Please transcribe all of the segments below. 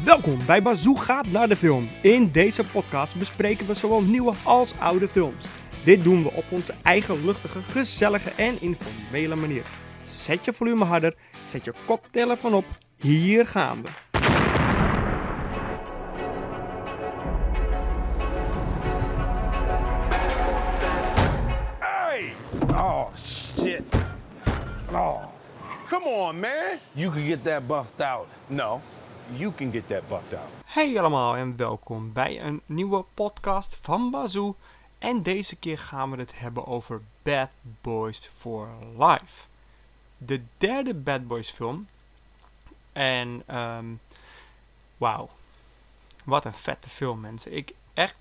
Welkom bij Bazoo gaat naar de film. In deze podcast bespreken we zowel nieuwe als oude films. Dit doen we op onze eigen luchtige, gezellige en informele manier. Zet je volume harder, zet je koptelefoon op. Hier gaan we. Hey! Oh, shit. Oh. Come on, man. You could get that buffed out. No, you can get that buffed out. Hey allemaal en welkom bij een nieuwe podcast van Bazoo. En deze keer gaan we het hebben over Bad Boys for Life. De derde Bad Boys film. En, ehm wauw. Wat een vette film, mensen. Ik echt...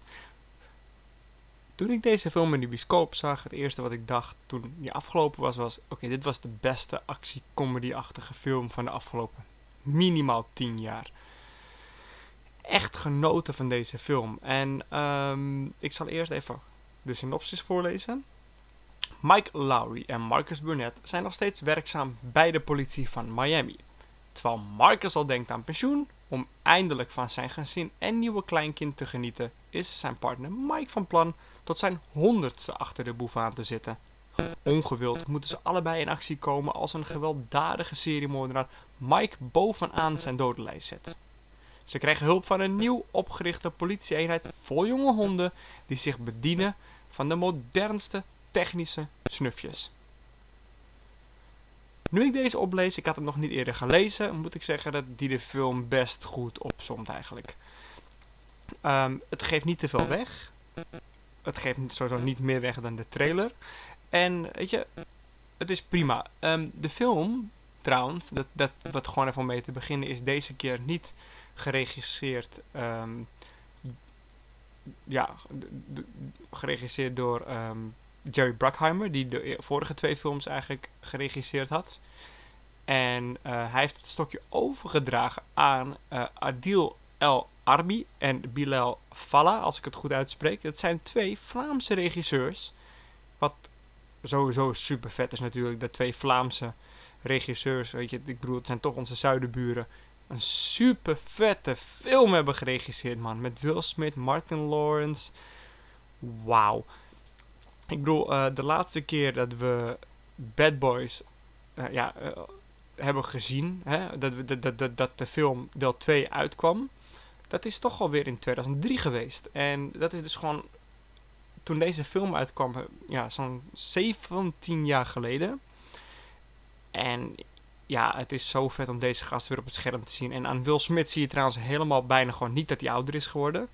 Toen ik deze film in de bioscoop zag, het eerste wat ik dacht toen die afgelopen was, was... Oké, dit was de beste actie-comedy-achtige film van de afgelopen minimaal 10 jaar echt genoten van deze film. En ehm, ik zal eerst even de synopsis voorlezen. Mike Lowry en Marcus Burnett zijn nog steeds werkzaam bij de politie van Miami. Terwijl Marcus al denkt aan pensioen, om eindelijk van zijn gezin en nieuwe kleinkind te genieten, is zijn partner Mike van plan tot zijn honderdste achter de boef aan te zitten. Ongewild moeten ze allebei in actie komen als een gewelddadige seriemoordenaar Mike bovenaan zijn dodenlijst zet. Ze krijgen hulp van een nieuw opgerichte politieeenheid vol jonge honden die zich bedienen van de modernste technische snufjes. Nu ik deze oplees, ik had het nog niet eerder gelezen, moet ik zeggen dat die de film best goed opzomt eigenlijk. Ehm, het geeft niet te veel weg. Het geeft sowieso niet meer weg dan de trailer. En weet je, het is prima. Ehm, de film, trouwens, dat, dat wat gewoon even om mee te beginnen, is deze keer niet geregisseerd. ehm, ja, geregisseerd door ehm, Jerry Bruckheimer, die de vorige twee films eigenlijk geregisseerd had. En eh, hij heeft het stokje overgedragen aan eh, Adil El Arbi en Bilal Fallah, als ik het goed uitspreek. Dat zijn twee Vlaamse regisseurs. Wat sowieso super vet is natuurlijk, dat twee Vlaamse regisseurs, weet je, ik bedoel, het zijn toch onze zuidenburen, een super vette film hebben geregisseerd, man. Met Will Smith, Martin Lawrence. Wauw. Ik bedoel, eh, de laatste keer dat we Bad Boys eh, ja, eh, hebben gezien, hè, dat, we, dat, dat, dat, dat de film deel 2 uitkwam, dat is toch alweer in 2003 geweest. En dat is dus gewoon, toen deze film uitkwam, eh, ja, zo'n 17 jaar geleden. En ja, het is zo vet om deze gast weer op het scherm te zien. En aan Will Smith zie je trouwens helemaal bijna gewoon niet dat hij ouder is geworden.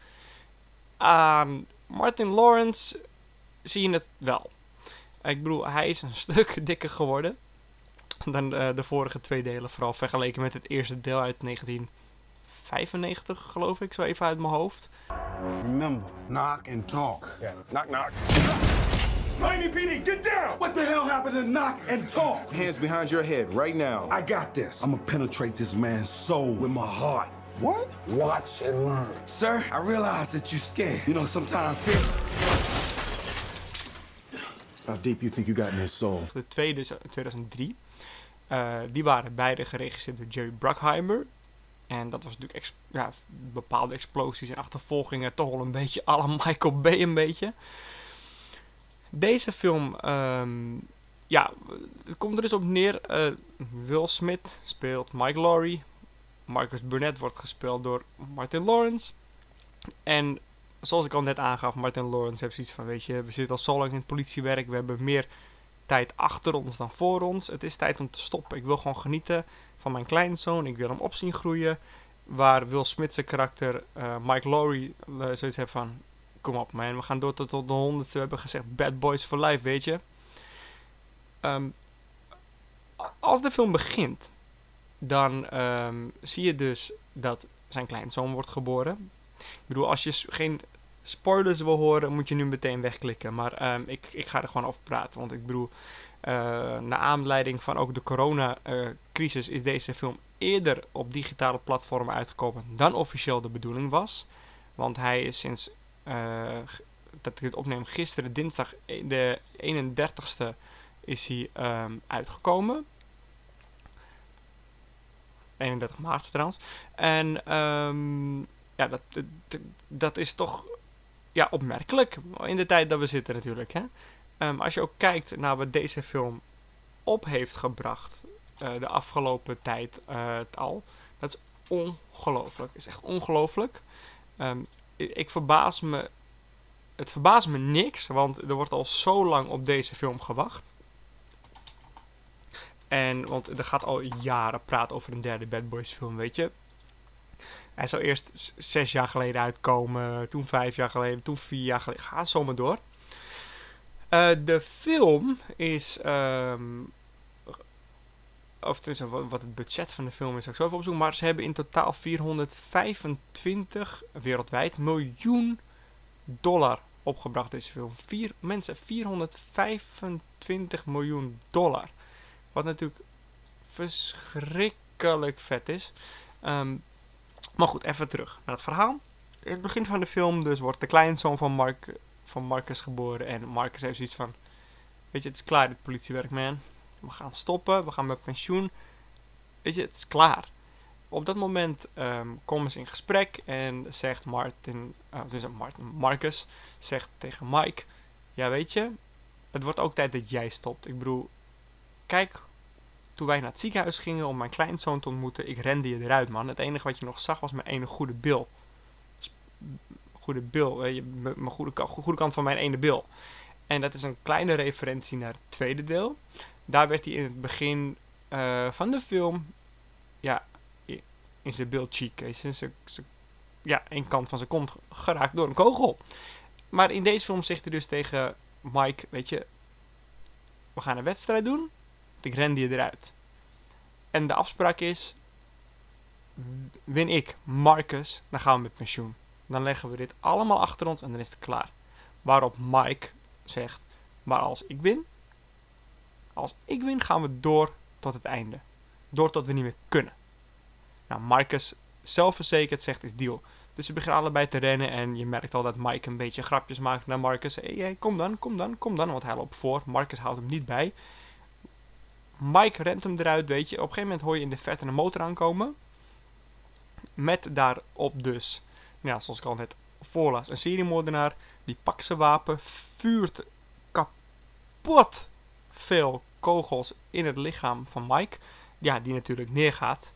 Aan Martin Lawrence zie je het wel. Ik bedoel, hij is een stuk dikker geworden dan eh, de vorige twee delen. Vooral vergeleken met het eerste deel uit 1995, geloof ik, zo even uit mijn hoofd. Remember, knock and talk. Yeah. Knock, knock. Miami PD, get down! What the hell happened to knock and talk? Hands behind your head right now. I got this. I'm gonna penetrate this man's soul with my heart. What? Watch and learn. Sir, I realize that you're scared. You know, sometimes fear. How deep you think you got in his soul? De tweede is uit 2003. Eh, die waren beide geregisseerd door Jerry Bruckheimer. En dat was natuurlijk ja, bepaalde explosies en achtervolgingen. Toch wel een beetje la Michael Bay een beetje. Deze film, ehm, ja, het komt er dus op neer. eh, Will Smith speelt Mike Laurie. Marcus Burnett wordt gespeeld door Martin Lawrence. En zoals ik al net aangaf, Martin Lawrence heeft zoiets van, weet je, we zitten al zo lang in het politiewerk. We hebben meer tijd achter ons dan voor ons. Het is tijd om te stoppen. Ik wil gewoon genieten van mijn kleinzoon. Ik wil hem op zien groeien. Waar Will Smith zijn karakter, eh, Mike Laurie, eh, zoiets heeft van... Kom op man, we gaan door tot, de honderdste. We hebben gezegd bad boys for life, weet je. Ehm, als de film begint, dan ehm, zie je dus dat zijn kleinzoon wordt geboren. Ik bedoel, als je geen spoilers wil horen, moet je nu meteen wegklikken. Maar ehm, ik, ik ga er gewoon over praten. Want ik bedoel, eh naar aanleiding van ook de coronacrisis is deze film eerder op digitale platformen uitgekomen dan officieel de bedoeling was. Want hij is sinds eh, dat ik dit opneem gisteren, dinsdag e- de 31ste, is hij ehm, uitgekomen. 31 maart trouwens. En ehm, ja, dat, dat, dat is toch ja, opmerkelijk in de tijd dat we zitten natuurlijk. Hè? Ehm, als je ook kijkt naar wat deze film op heeft gebracht eh, de afgelopen tijd eh, al. Dat is ongelooflijk. is echt ongelooflijk. Ehm, ik, verbaas me. Het verbaast me niks, want er wordt al zo lang op deze film gewacht. En, want er gaat al jaren praten over een derde Bad Boys film, weet je. Hij zou eerst zes jaar geleden uitkomen, toen vijf jaar geleden, toen vier jaar geleden. Ga zo maar door. Eh, de film is. ehm, of tenminste, wat, wat het budget van de film is, zou ik zo even opzoeken. Maar ze hebben in totaal 425 wereldwijd miljoen dollar opgebracht, deze film. Mensen, 425 miljoen dollar. Wat natuurlijk verschrikkelijk vet is. Ehm, maar goed, even terug naar het verhaal. In het begin van de film dus wordt de kleinzoon van, Mark, van Marcus geboren. En Marcus heeft zoiets van... Weet je, het is klaar dit politiewerk, man. We gaan stoppen, we gaan met pensioen. Weet je, het is klaar. Op dat moment ehm, komen ze in gesprek en zegt Martin, eh, dus Martin, Marcus zegt tegen Mike: Ja, weet je, het wordt ook tijd dat jij stopt. Ik bedoel, kijk, toen wij naar het ziekenhuis gingen om mijn kleinzoon te ontmoeten, ik rende je eruit, man. Het enige wat je nog zag was mijn ene goede bil. Goede bil, m- mijn goede, goede kant van mijn ene bil. En dat is een kleine referentie naar het tweede deel. Daar werd hij in het begin eh, van de film, ja, in zijn bil cheek, zijn- ja, één kant van zijn kont geraakt door een kogel. Maar in deze film zegt hij dus tegen Mike, weet je, we gaan een wedstrijd doen, ik rende je eruit. En de afspraak is, win ik Marcus, dan gaan we met pensioen. Dan leggen we dit allemaal achter ons en dan is het klaar. Waarop Mike zegt, maar als ik win, als ik win gaan we door tot het einde. Door tot we niet meer kunnen. Nou, Marcus zelfverzekerd zegt is deal. Dus ze beginnen allebei te rennen en je merkt al dat Mike een beetje grapjes maakt naar Marcus. Hey, kom dan, kom dan, kom dan, want hij loopt voor. Marcus houdt hem niet bij. Mike rent hem eruit, weet je. Op een gegeven moment hoor je in de verte een motor aankomen. Met daarop dus, ja, zoals ik al net voorlas, een seriemoordenaar. Die pakt zijn wapen, vuurt kapot veel kogels in het lichaam van Mike. Ja, die natuurlijk neergaat.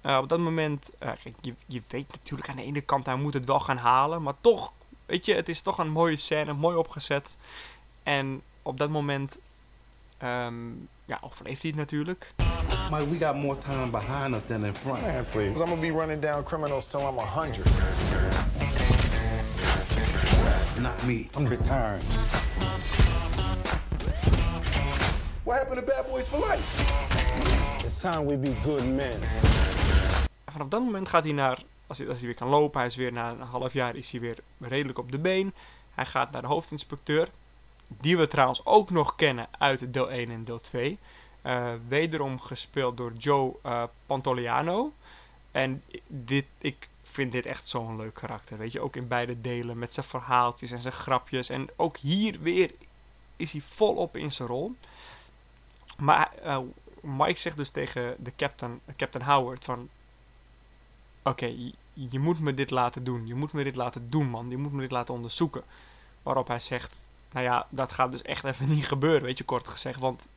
Eh, op dat moment, eh, je, je weet natuurlijk aan de ene kant, hij moet het wel gaan halen. Maar toch, weet je, het is toch een mooie scène, mooi opgezet. En op dat moment, ehm, ja, overleeft hij het natuurlijk. Mike, we got more time behind us than in front. Man, please. I'm gonna be running down criminals till I'm 100. Not me. I'm retiring. What happened to Bad Boys for Life? It's time we be good men. En vanaf dat moment gaat hij naar, als hij, als hij weer kan lopen, hij is weer na een half jaar is hij weer redelijk op de been. Hij gaat naar de hoofdinspecteur, die we trouwens ook nog kennen uit deel 1 en deel 2. Eh, wederom gespeeld door Joe eh, Pantoliano. En dit, ik vind dit echt zo'n leuk karakter, weet je. Ook in beide delen, met zijn verhaaltjes en zijn grapjes. En ook hier weer is hij volop in zijn rol. Maar eh, Mike zegt dus tegen de captain, Captain Howard van... Oké, je moet me dit laten doen. Je moet me dit laten doen, man. Je moet me dit laten onderzoeken. Waarop hij zegt... Nou ja, dat gaat dus echt even niet gebeuren, weet je, kort gezegd. Want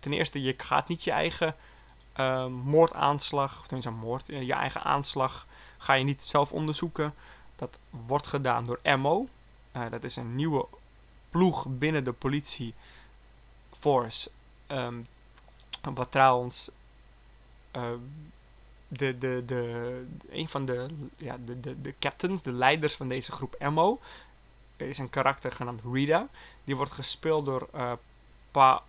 ten eerste, je gaat niet je eigen eh, moordaanslag... Of tenminste, moord, eh, je eigen aanslag ga je niet zelf onderzoeken. Dat wordt gedaan door MO. Eh, dat is een nieuwe ploeg binnen de politie force. Ehm, wat trouwens eh, de, de, de, een van de, ja, de, de, de captains, de leiders van deze groep MO, is een karakter genaamd Rita. Die wordt gespeeld door eh pa,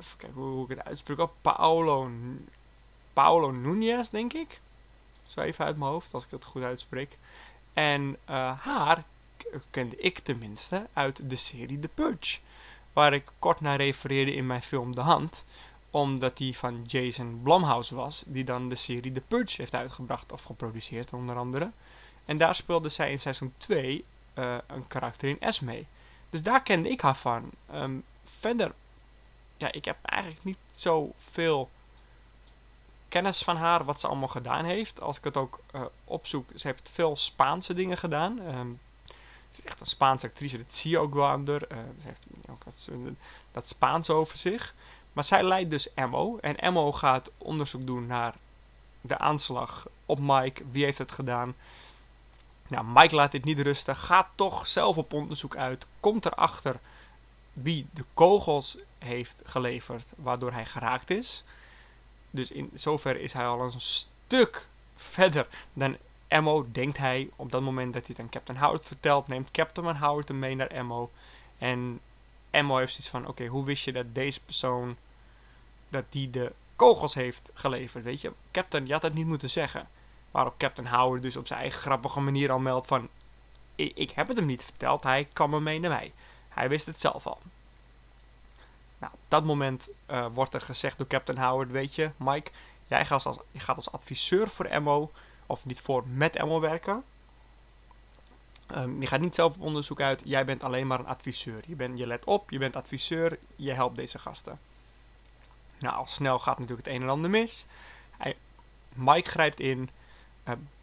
even kijken hoe, ik het uitspreek. Oh, Paolo, Paolo Nunez, denk ik. Zo even uit mijn hoofd, als ik het goed uitspreek. En eh, haar kende ik tenminste uit de serie The Purge. Waar ik kort naar refereerde in mijn film De Hand. Omdat die van Jason Blumhouse was. Die dan de serie The Purge heeft uitgebracht of geproduceerd onder andere. En daar speelde zij in seizoen 2 eh, een karakter in Esme. Dus daar kende ik haar van. Ehm, verder, ja, ik heb eigenlijk niet zoveel kennis van haar, wat ze allemaal gedaan heeft. Als ik het ook eh, opzoek, ze heeft veel Spaanse dingen gedaan. Ehm, ze is echt een Spaanse actrice, dat zie je ook wel aan. Eh, ze heeft ook dat, dat Spaans over zich. Maar zij leidt dus Emmo. En Emmo gaat onderzoek doen naar de aanslag op Mike. Wie heeft het gedaan? Nou, Mike laat dit niet rusten. Gaat toch zelf op onderzoek uit. Komt erachter wie de kogels heeft geleverd. Waardoor hij geraakt is. Dus in zover is hij al een stuk verder dan Emmo. Denkt hij op dat moment dat hij het aan Captain Howard vertelt. Neemt Captain Howard hem mee naar Emmo. En Emmo heeft zoiets van: Oké, hoe wist je dat deze persoon. dat die de kogels heeft geleverd? Weet je, Captain, je had het niet moeten zeggen. Waarop Captain Howard dus op zijn eigen grappige manier al meldt van... Ik, ik heb het hem niet verteld, hij kwam me mee naar mij. Hij wist het zelf al. Nou, op dat moment uh, wordt er gezegd door Captain Howard, weet je, Mike, jij gaat als, je gaat als adviseur voor MO, of niet voor, met MO werken. Um, je gaat niet zelf op onderzoek uit, jij bent alleen maar een adviseur. Je, bent, je let op, je bent adviseur, je helpt deze gasten. Nou, al snel gaat natuurlijk het een en ander mis. Hij, Mike grijpt in,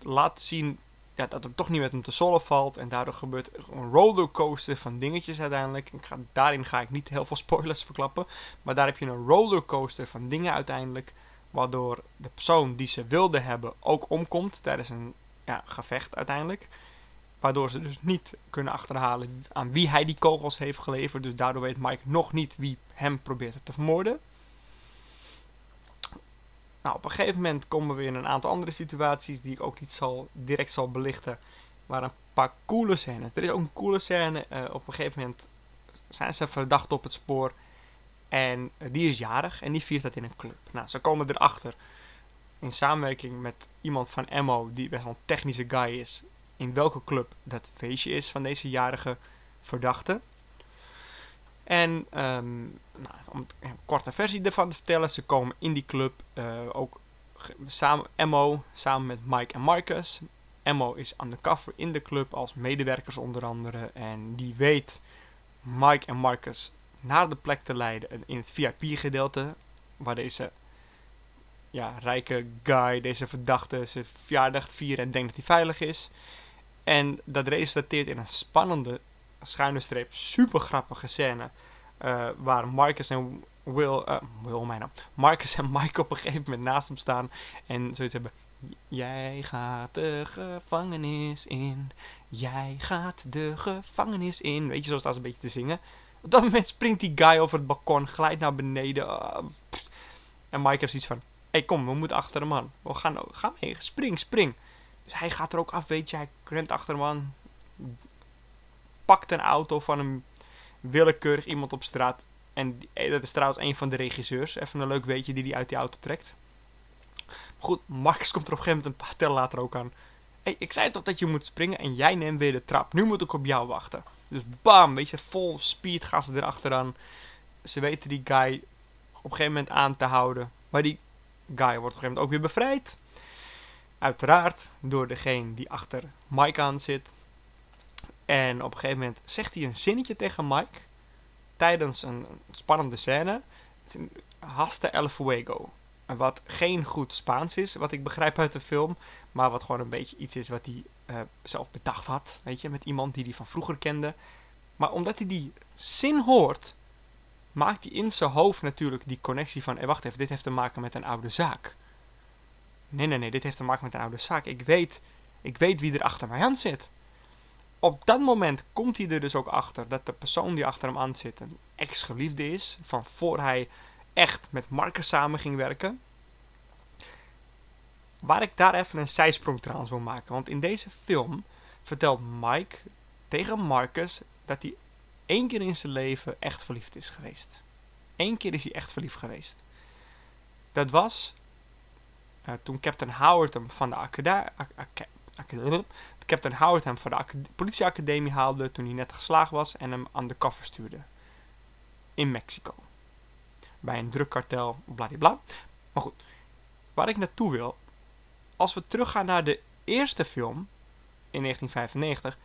laat zien ja, dat het toch niet met hem te sollen valt. En daardoor gebeurt een rollercoaster van dingetjes uiteindelijk. Ik ga, daarin ga ik niet heel veel spoilers verklappen. Maar daar heb je een rollercoaster van dingen uiteindelijk. Waardoor de persoon die ze wilde hebben ook omkomt tijdens een ja, gevecht uiteindelijk. Waardoor ze dus niet kunnen achterhalen aan wie hij die kogels heeft geleverd. Dus daardoor weet Mike nog niet wie hem probeert te vermoorden. Nou, op een gegeven moment komen we in een aantal andere situaties die ik ook niet zal, direct zal belichten. Maar een paar coole scènes. Er is ook een coole scène. Uh, op een gegeven moment zijn ze verdacht op het spoor. En uh, die is jarig en die viert dat in een club. Nou, ze komen erachter in samenwerking met iemand van Emmo, die best wel een technische guy is, in welke club dat feestje is van deze jarige verdachte. En um, nou, om een korte versie ervan te vertellen, ze komen in die club uh, ook samen, Emmo samen met Mike en Marcus. Emmo is undercover in de club als medewerkers onder andere. En die weet Mike en Marcus naar de plek te leiden in het VIP-gedeelte. Waar deze ja, rijke guy, deze verdachte, zijn verjaardag vieren en denkt dat hij veilig is. En dat resulteert in een spannende schuine streep super grappige scène. Uh, waar Marcus en Will, uh, mijn naam, Marcus en Mike op een gegeven moment naast hem staan en zoiets hebben. Jij gaat de gevangenis in. Jij gaat de gevangenis in. Weet je, zo staan ze een beetje te zingen. Op dat moment springt die guy over het balkon, glijdt naar beneden. Uh, en Mike heeft zoiets van: hey, kom, we moeten achter hem aan. We gaan, ga mee, spring, spring. Dus hij gaat er ook af, weet je. Hij rent achter hem aan pakt een auto van een willekeurig iemand op straat. En eh, dat is trouwens een van de regisseurs. Even een leuk weetje die hij uit die auto trekt. goed, Max komt er op een gegeven moment een paar tellen later ook aan. hey, ik zei toch dat je moet springen en jij neemt weer de trap. Nu moet ik op jou wachten. Dus bam, weet je, vol speed gaan ze erachteraan. Ze weten die guy op een gegeven moment aan te houden. Maar die guy wordt op een gegeven moment ook weer bevrijd. Uiteraard door degene die achter Mike aan zit. En op een gegeven moment zegt hij een zinnetje tegen Mike. Tijdens een spannende scène. Hasta el fuego. Wat geen goed Spaans is, wat ik begrijp uit de film. Maar wat gewoon een beetje iets is wat hij uh, zelf bedacht had. Weet je, met iemand die hij van vroeger kende. Maar omdat hij die zin hoort, maakt hij in zijn hoofd natuurlijk die connectie van... Hé, wacht even, dit heeft te maken met een oude zaak. Nee, nee, nee, dit heeft te maken met een oude zaak. Ik weet, ik weet wie er achter mij aan zit op dat moment komt hij er dus ook achter dat de persoon die achter hem aan zit een ex-geliefde is. Van voor hij echt met Marcus samen ging werken. Waar ik daar even een zijsprong trouwens wil maken. Want in deze film vertelt Mike tegen Marcus dat hij één keer in zijn leven echt verliefd is geweest. Eén keer is hij echt verliefd geweest. Dat was uh, toen Captain Howard hem van de academie Captain Howard hem voor de politieacademie haalde toen hij net geslagen was en hem aan de koffer stuurde. In Mexico. Bij een drugkartel, bladibla. Maar goed, waar ik naartoe wil. Als we teruggaan naar de eerste film in 1995.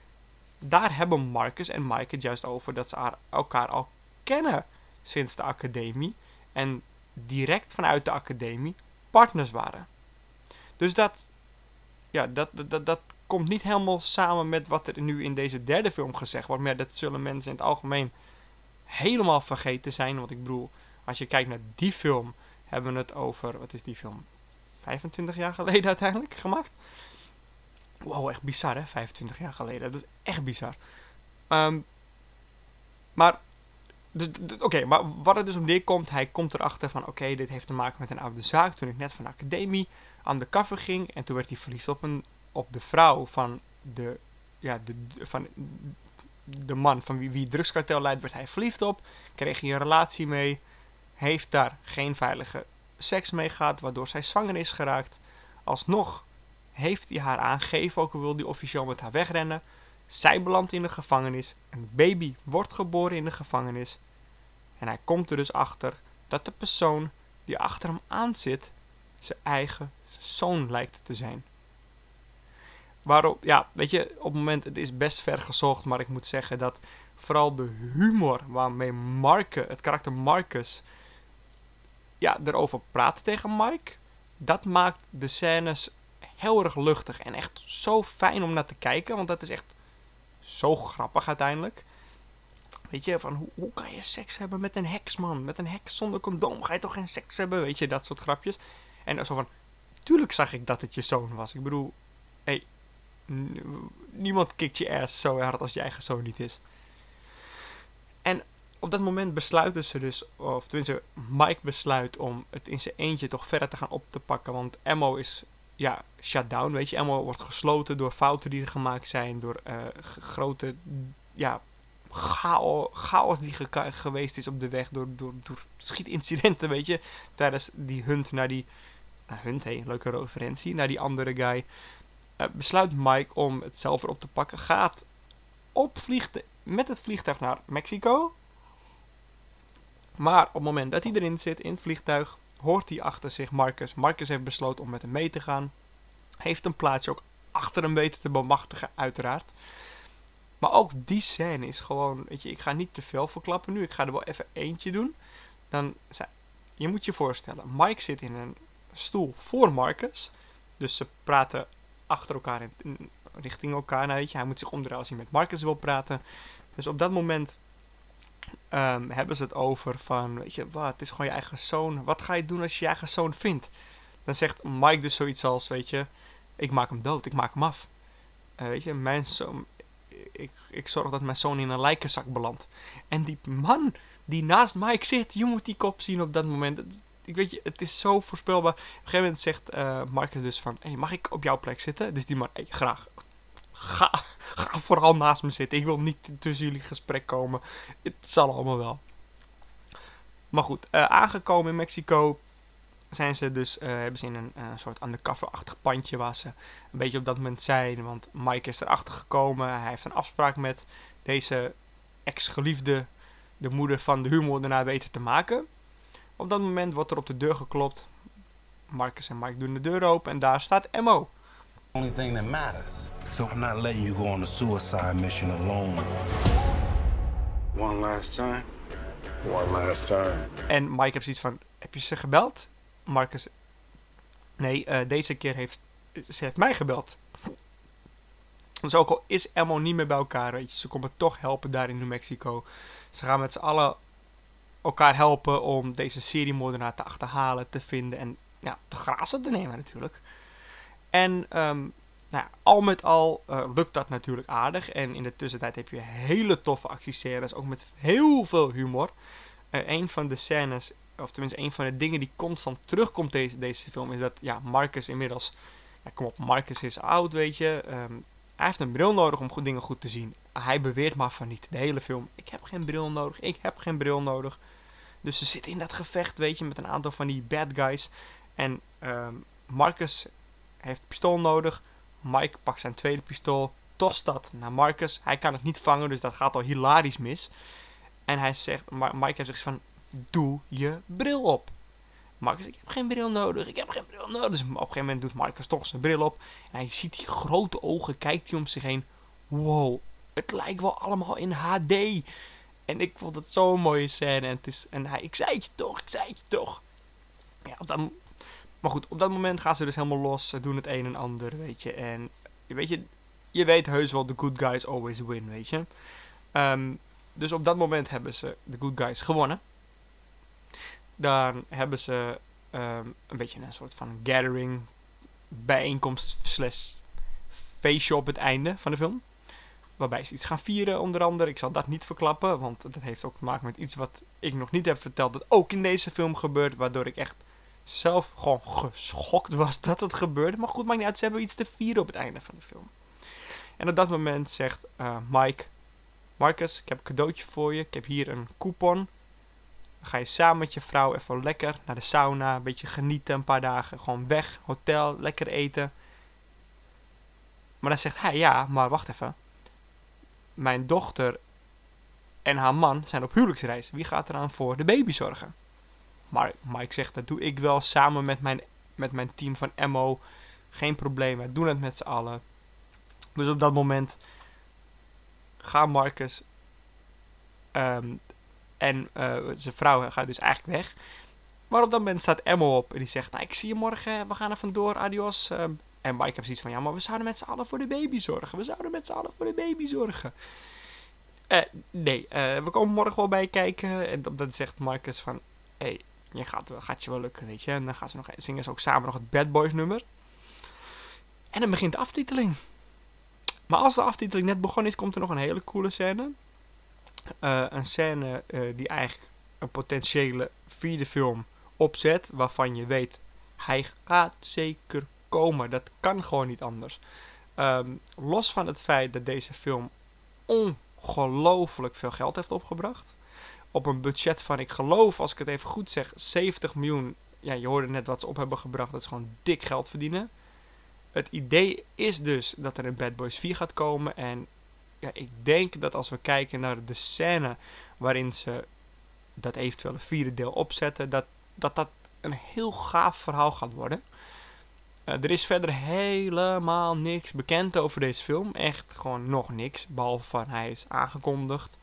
Daar hebben Marcus en Mike het juist over dat ze elkaar al kennen sinds de academie. En direct vanuit de academie partners waren. Dus dat, ja, dat, dat, dat komt niet helemaal samen met wat er nu in deze derde film gezegd wordt. Maar dat zullen mensen in het algemeen helemaal vergeten zijn. Want ik bedoel, als je kijkt naar die film, hebben we het over, wat is die film? 25 jaar geleden uiteindelijk gemaakt. Wow, echt bizar hè, 25 jaar geleden. Dat is echt bizar. Ehm, maar, dus, oké, maar wat er dus om neerkomt, hij komt erachter van, oké, dit heeft te maken met een oude zaak. Toen ik net van de academie aan de ging en toen werd hij verliefd op, een, op de vrouw van de, ja, de, van de man van wie, wie drugskartel leidt, werd hij verliefd op. Kreeg hij een relatie mee. Heeft daar geen veilige seks mee gehad, waardoor zij zwanger is geraakt. Alsnog heeft hij haar aangegeven, ook al wil hij officieel met haar wegrennen. Zij belandt in de gevangenis. Een baby wordt geboren in de gevangenis. En hij komt er dus achter dat de persoon die achter hem aan zit, zijn eigen zoon lijkt te zijn. Waarop, ja, weet je, op het moment, het is best ver gezocht, maar ik moet zeggen dat vooral de humor waarmee Marke, het karakter Marcus, ja, erover praat tegen Mike, dat maakt de scènes heel erg luchtig en echt zo fijn om naar te kijken, want dat is echt zo grappig uiteindelijk. Weet je, van hoe, hoe kan je seks hebben met een heks, man? Met een heks zonder condoom ga je toch geen seks hebben? Weet je, dat soort grapjes. En zo van, tuurlijk zag ik dat het je zoon was. Ik bedoel, hey, n- niemand kikt je ass zo hard als je eigen zoon niet is. En op dat moment besluiten ze dus, of tenminste, Mike besluit om het in zijn eentje toch verder te gaan op te pakken. Want Emmo is, ja, shut down, weet je. Emmo wordt gesloten door fouten die er gemaakt zijn, door eh, grote, ja, chao- chaos die geweest is op de weg, door, door, door schietincidenten, weet je. Tijdens die hunt naar die, nou, hunt, hé, leuke referentie, naar die andere guy. Eh, besluit Mike om het zelf weer op te pakken. Gaat op met het vliegtuig naar Mexico. Maar op het moment dat hij erin zit, in het vliegtuig, hoort hij achter zich Marcus. Marcus heeft besloten om met hem mee te gaan. Heeft een plaatsje ook achter hem weten te bemachtigen, uiteraard. Maar ook die scène is gewoon, weet je, ik ga niet te veel verklappen nu. Ik ga er wel even eentje doen. Dan, je moet je voorstellen, Mike zit in een stoel voor Marcus. Dus ze praten achter elkaar in- richting elkaar. Nou, weet je, hij moet zich omdraaien als hij met Marcus wil praten. Dus op dat moment ehm, hebben ze het over van, weet je, wat, het is gewoon je eigen zoon. Wat ga je doen als je je eigen zoon vindt? Dan zegt Mike dus zoiets als, weet je, ik maak hem dood, ik maak hem af. Eh, weet je, mijn zoon, ik, ik zorg dat mijn zoon in een lijkenzak belandt. En die man die naast Mike zit, je moet die kop zien op dat moment. Ik weet je, het is zo voorspelbaar. Op een gegeven moment zegt eh Marcus dus van, hey, mag ik op jouw plek zitten? Dus die man, hey, graag. Ga, vooral naast me zitten. Ik wil niet tussen jullie gesprek komen. Het zal allemaal wel. Maar goed, eh, aangekomen in Mexico zijn ze dus, eh, hebben ze in een soort undercover-achtig pandje waar ze een beetje op dat moment zijn. Want Mike is erachter gekomen. Hij heeft een afspraak met deze ex-geliefde, de moeder van de huurmoordenaar, weten te maken. Op dat moment wordt er op de deur geklopt. Marcus en Mike doen de deur open en daar staat Emmo. Only thing that matters. So I'm not letting you go on a suicide mission alone. One last time. One last time. En Mike heeft zoiets van, heb je ze gebeld? Marcus, nee, eh, deze keer heeft ze heeft mij gebeld. Dus ook al is Emmo niet meer bij elkaar, weet je, ze komen toch helpen daar in New Mexico. Ze gaan met z'n allen elkaar helpen om deze seriemoordenaar te achterhalen, te vinden en ja, te grazen te nemen natuurlijk. En ehm, nou ja, al met al eh, lukt dat natuurlijk aardig. En in de tussentijd heb je hele toffe actiescènes, ook met heel veel humor. Eh, een van de scènes, of tenminste een van de dingen die constant terugkomt deze, deze film, is dat ja, Marcus inmiddels, kom op, Marcus is oud, weet je. ehm, hij heeft een bril nodig om goed, dingen goed te zien. Hij beweert maar van niet. De hele film, ik heb geen bril nodig, ik heb geen bril nodig. Dus ze zitten in dat gevecht, weet je, met een aantal van die bad guys. En ehm, Marcus heeft pistool nodig. Mike pakt zijn tweede pistool, tost dat naar Marcus. Hij kan het niet vangen, dus dat gaat al hilarisch mis. En hij zegt, Mike heeft van, doe je bril op. Marcus, ik heb geen bril nodig, ik heb geen bril nodig. Dus op een gegeven moment doet Marcus toch zijn bril op. En hij ziet die grote ogen, kijkt hij om zich heen. Wow, het lijkt wel allemaal in HD. En ik vond het zo'n mooie scène. En, het is, hij, ik zei het je toch, ik zei het je toch. Ja, dan Maar goed, op dat moment gaan ze dus helemaal los. Ze doen het een en ander, weet je. En weet je, je weet heus wel, the good guys always win, weet je. Ehm, dus op dat moment hebben ze de good guys gewonnen. Dan hebben ze ehm, een beetje een soort van gathering, bijeenkomst slash feestje op het einde van de film. Waarbij ze iets gaan vieren, onder andere. Ik zal dat niet verklappen, want dat heeft ook te maken met iets wat ik nog niet heb verteld. Dat ook in deze film gebeurt, waardoor ik echt zelf gewoon geschokt was dat het gebeurde. Maar goed, maakt niet uit, ze hebben iets te vieren op het einde van de film. En op dat moment zegt uh, Mike, Marcus, ik heb een cadeautje voor je. Ik heb hier een coupon. Ga je samen met je vrouw even lekker naar de sauna. Een beetje genieten, een paar dagen. Gewoon weg, hotel, lekker eten. Maar dan zegt hij, ja, maar wacht even. Mijn dochter en haar man zijn op huwelijksreis. Wie gaat eraan voor de baby zorgen? Maar Mike zegt, dat doe ik wel samen met mijn, met mijn team van MO. Geen probleem, wij doen het met z'n allen. Dus op dat moment gaat Marcus ehm, en uh, zijn vrouw gaat dus eigenlijk weg. Maar op dat moment staat Emmo op en die zegt, nou ik zie je morgen, we gaan er vandoor, adios. Um, en Mike heeft zoiets van, ja maar we zouden met z'n allen voor de baby zorgen. We zouden met z'n allen voor de baby zorgen. Uh, nee, uh, we komen morgen wel bij kijken. En dan zegt Marcus van, hé, hey, je gaat, gaat je wel lukken, weet je. En dan gaan ze nog, zingen ze ook samen nog het Bad Boys nummer. En dan begint de aftiteling. Maar als de aftiteling net begonnen is, komt er nog een hele coole scène. Uh, een scène uh, die eigenlijk een potentiële vierde film opzet. Waarvan je weet, hij gaat zeker komen. Dat kan gewoon niet anders. Um, los van het feit dat deze film ongelooflijk veel geld heeft opgebracht. Op een budget van, ik geloof, als ik het even goed zeg, 70 miljoen. Ja, je hoorde net wat ze op hebben gebracht. Dat is gewoon dik geld verdienen. Het idee is dus dat er een Bad Boys 4 gaat komen. En ja, ik denk dat als we kijken naar de scène waarin ze dat eventuele vierde deel opzetten, dat dat, dat een heel gaaf verhaal gaat worden. Uh, er is verder helemaal niks bekend over deze film. Echt gewoon nog niks. Behalve van hij is aangekondigd.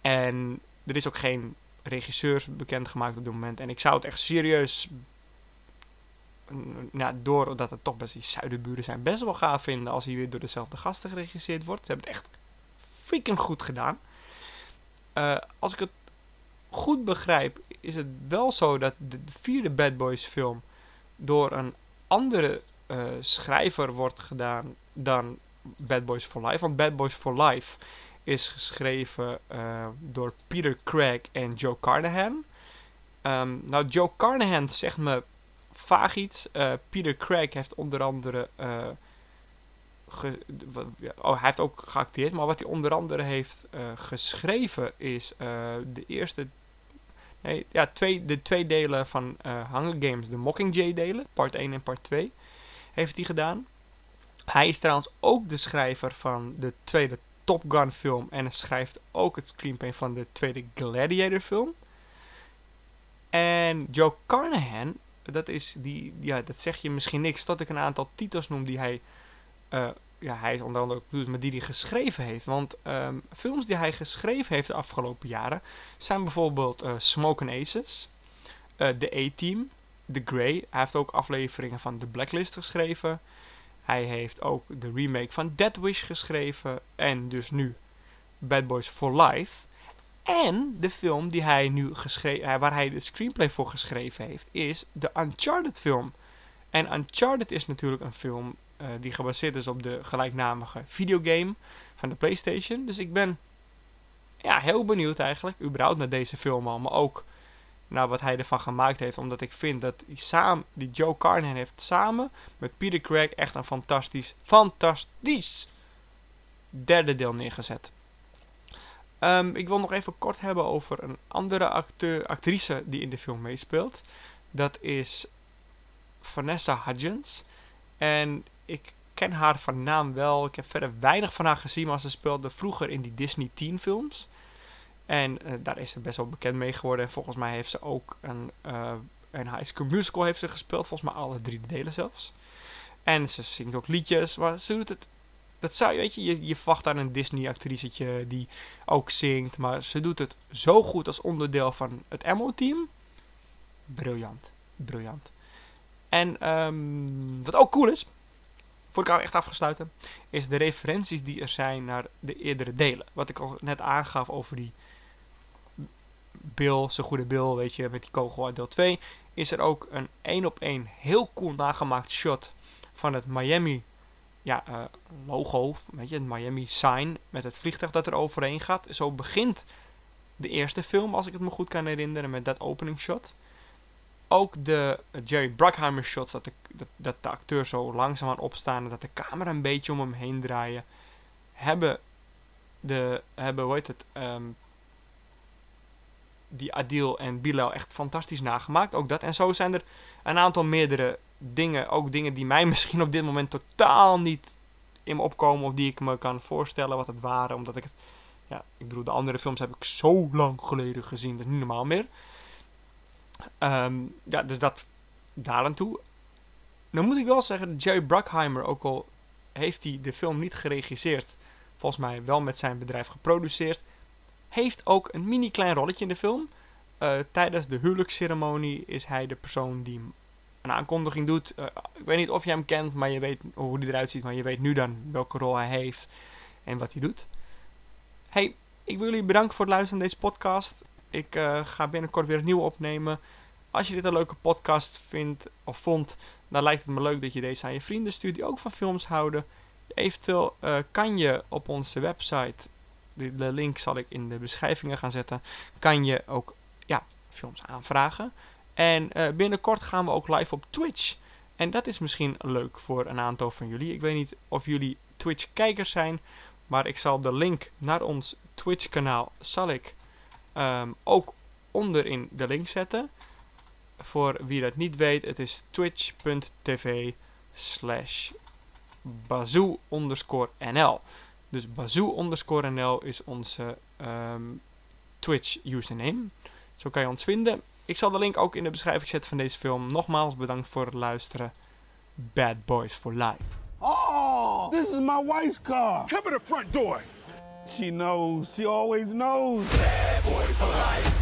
En er is ook geen regisseurs bekendgemaakt op dit moment. En ik zou het echt serieus nou, doordat het toch best die zuidenburen zijn, best wel gaaf vinden als hij weer door dezelfde gasten geregisseerd wordt. Ze hebben het echt freaking goed gedaan. Uh, als ik het goed begrijp, is het wel zo dat de vierde Bad Boys film door een andere uh, schrijver wordt gedaan dan Bad Boys for Life. Want Bad Boys for Life is geschreven uh, door Peter Craig en Joe Carnahan. Um, nou, Joe Carnahan zegt me vaag iets. Uh, Peter Craig heeft onder andere. Uh, oh, hij heeft ook geacteerd. Maar wat hij onder andere heeft uh, geschreven is de eerste. Nee, ja, twee, de twee delen van Hunger Games, de Mockingjay delen, part 1 en part 2, heeft hij gedaan. Hij is trouwens ook de schrijver van de tweede Top Gun film en schrijft ook het screenplay van de tweede Gladiator film. En Joe Carnahan dat is die, ja, dat zeg je misschien niks, tot ik een aantal titels noem die hij, uh, ja, hij is onder andere ook maar die hij geschreven heeft. Want um, films die hij geschreven heeft de afgelopen jaren zijn bijvoorbeeld uh, Smoke and Aces, uh, The A-Team, The Grey. Hij heeft ook afleveringen van The Blacklist geschreven. Hij heeft ook de remake van Dead Wish geschreven. En dus nu Bad Boys for Life. En de film die hij nu geschreven, waar hij de screenplay voor geschreven heeft, is de Uncharted film. En Uncharted is natuurlijk een film uh, die gebaseerd is op de gelijknamige videogame van de PlayStation. Dus ik ben ja, heel benieuwd eigenlijk, überhaupt naar deze film al, maar ook naar wat hij ervan gemaakt heeft. Omdat ik vind dat die, samen, die Joe Carnahan heeft samen met Peter Craig echt een fantastisch, fantastisch derde deel neergezet. Um, ik wil nog even kort hebben over een andere acteur, actrice die in de film meespeelt. Dat is Vanessa Hudgens. En ik ken haar van naam wel. Ik heb verder weinig van haar gezien, maar ze speelde vroeger in die Disney teen films. En uh, daar is ze best wel bekend mee geworden. En volgens mij heeft ze ook een, uh, een High School Musical heeft ze gespeeld. Volgens mij alle drie delen zelfs. En ze zingt ook liedjes, maar ze doet het dat zou, weet je, je, je verwacht aan een Disney-actricetje die ook zingt. Maar ze doet het zo goed als onderdeel van het Emo-team. Briljant. Briljant. En ehm, wat ook cool is, voor ik al echt afgesluiten, is de referenties die er zijn naar de eerdere delen. Wat ik al net aangaf over die Bill, zijn goede Bill, weet je, met die kogel uit deel 2, is er ook een één op één heel cool nagemaakt shot van het Miami ja, eh, logo, weet je, het Miami sign met het vliegtuig dat er overheen gaat. Zo begint de eerste film, als ik het me goed kan herinneren, met dat opening shot. Ook de Jerry Bruckheimer shots, dat de, dat, dat de acteur zo langzaam aan opstaan en dat de camera een beetje om hem heen draaien, hebben de, hebben, hoe heet het, ehm, die Adil en Bilal echt fantastisch nagemaakt. Ook dat. En zo zijn er een aantal meerdere dingen, ook dingen die mij misschien op dit moment totaal niet in me opkomen of die ik me kan voorstellen wat het waren, omdat ik het, ja, ik bedoel, de andere films heb ik zo lang geleden gezien, dat is niet normaal meer. Ehm, ja, dus dat daar aan toe. Dan moet ik wel zeggen, Jerry Bruckheimer, ook al heeft hij de film niet geregisseerd, volgens mij wel met zijn bedrijf geproduceerd, heeft ook een mini klein rolletje in de film. Uh, tijdens de huwelijksceremonie is hij de persoon die een aankondiging doet. Uh, ik weet niet of je hem kent, maar je weet hoe hij eruit ziet. Maar je weet nu dan welke rol hij heeft en wat hij doet. Hey, ik wil jullie bedanken voor het luisteren naar deze podcast. Ik uh, ga binnenkort weer een nieuwe opnemen. Als je dit een leuke podcast vindt of vond, dan lijkt het me leuk dat je deze aan je vrienden stuurt die ook van films houden. Eventueel kan je op onze website, de, link zal ik in de beschrijvingen gaan zetten, kan je ook ja, films aanvragen. En uh, binnenkort gaan we ook live op Twitch. En dat is misschien leuk voor een aantal van jullie. Ik weet niet of jullie Twitch-kijkers zijn, maar ik zal de link naar ons Twitch-kanaal zal ik um, ook onder in de link zetten. Voor wie dat niet weet, het is twitch.tv slash bazoo underscore nl. Dus bazoo underscore nl is onze um, Twitch username. Zo kan je ons vinden. Ik zal de link ook in de beschrijving zetten van deze film. Nogmaals bedankt voor het luisteren. Bad Boys for Life. Oh, this is my wife's car. Cover the front door. She knows. She always knows. Bad boy for life.